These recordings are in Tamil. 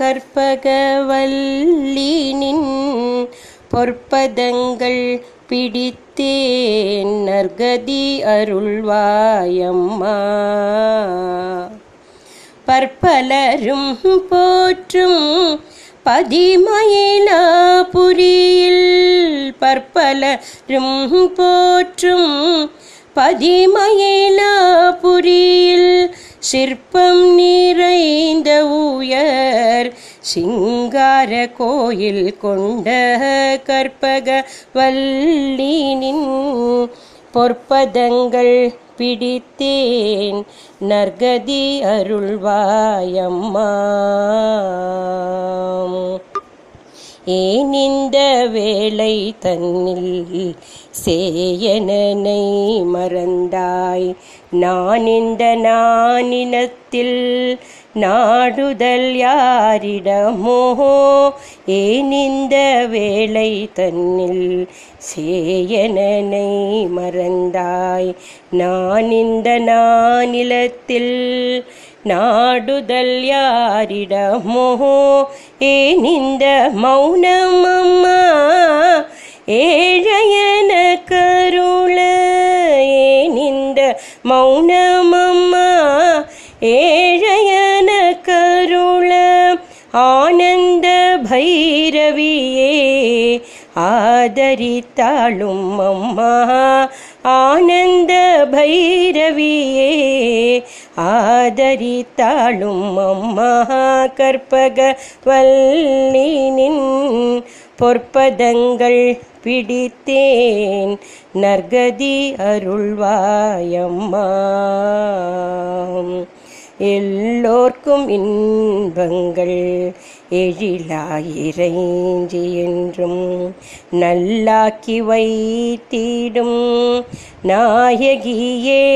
கற்பகவல்லினின் பொற்பதங்கள் பிடித்தேன். நர்கதி அருள்வாயம்மா. பற்பலரும் போற்றும் பதிமயிலாபுரியில் பற்பலரும் போற்றும் பதிமயிலாபுரியில் சிற்பம் நிறைந்த உயர் சிங்கார கோயில் கொண்ட கற்பக வல்லினின் பொற்பதங்கள் பிடித்தேன். நர்கதி அருள்வாயம்மா ஏன் இந்த வேளை தன்னில் சேயனனை மறந்தாய். நான் இந்த நானினத்தில் நாடுதல் யாரிடமோ? ஏன் இந்த வேளை தன்னில் சேயனனை மறந்தாய். நான் இந்த நானிலத்தில் நாடுதல் யாரிடமோ? ஏன் இந்த மௌனம் ஏழையன கருள ஏன் இந்த மௌனம் ஏழையன கருள ஆனந்த பை ஆதரித்தாளும் அம்மா ஆனந்த பைரவியே. ஆதரித்தாளும் அம்மா கற்பக வல்லினின் பொற்பதங்கள் பிடித்தேன். நர்கதி அருள்வாயம்மா எல்லோர்க்கும் இன்பங்கள் எழிலாயிரைஞ்சி என்றும் நல்லாக்கி வைத்திடும் நாயகியே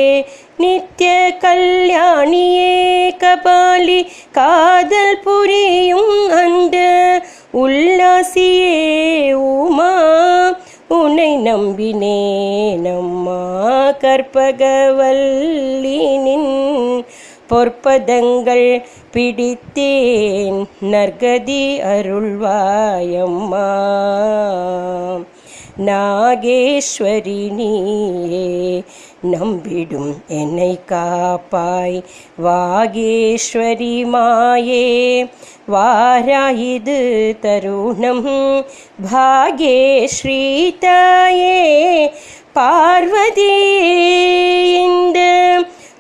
நித்திய கல்யாணியே கபாலி காதல் புரியும் அந்த உல்லாசியே உமா உன்னை நம்பினேனம்மா கற்பகவல்லினின் பொற்பதங்கள் பிடித்தேன் நற்கதி அருள்வாயம்மா நாகேஸ்வரி நீயே நம்பிடும் என்னை காப்பாய் வாகேஸ்வரி மாயே வாராயிது தருணம் பாகேஸ்ரீ தாயே பார்வதி இந்த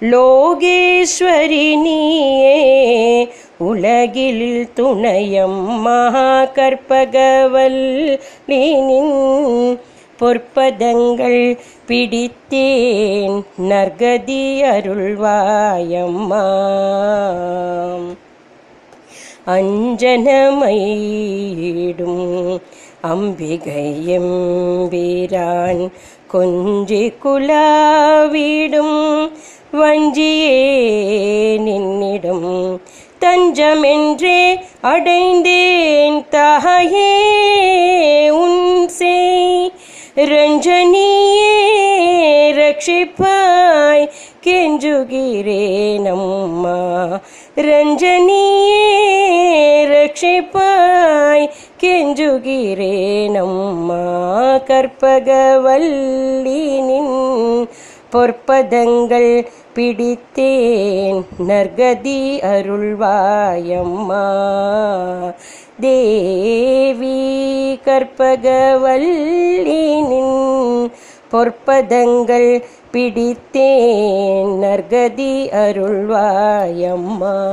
லோகேஸ்வரி நீயே உலகில் துணையம் மகா கற்பகவல் பொற்பதங்கள் பிடித்தேன் நர்கதி அருள்வாயம்மா. அஞ்சனமையிடும் அம்பிகையம்பிரான் கொஞ்சி குலாவிடும் வஞ்சியே நின்னிடும். தஞ்சமென்றே அடைந்தேன் தாயே உன் செய். ரஞ்சனியே ரட்சிப்பாய் கெஞ்சுகிறேனம்மா ரஞ்சனியே ரட்சிப்பாய் கெஞ்சுகிறேனம்மா கற்பகவல்லினின் பொற்பதங்கள் பிடித்தேன். நர்கதி அருள்வாயம்மா. தேவி கற்பகவல்லினின் பொற்பதங்கள் பிடித்தேன். நர்கதி அருள்வாயம்மா.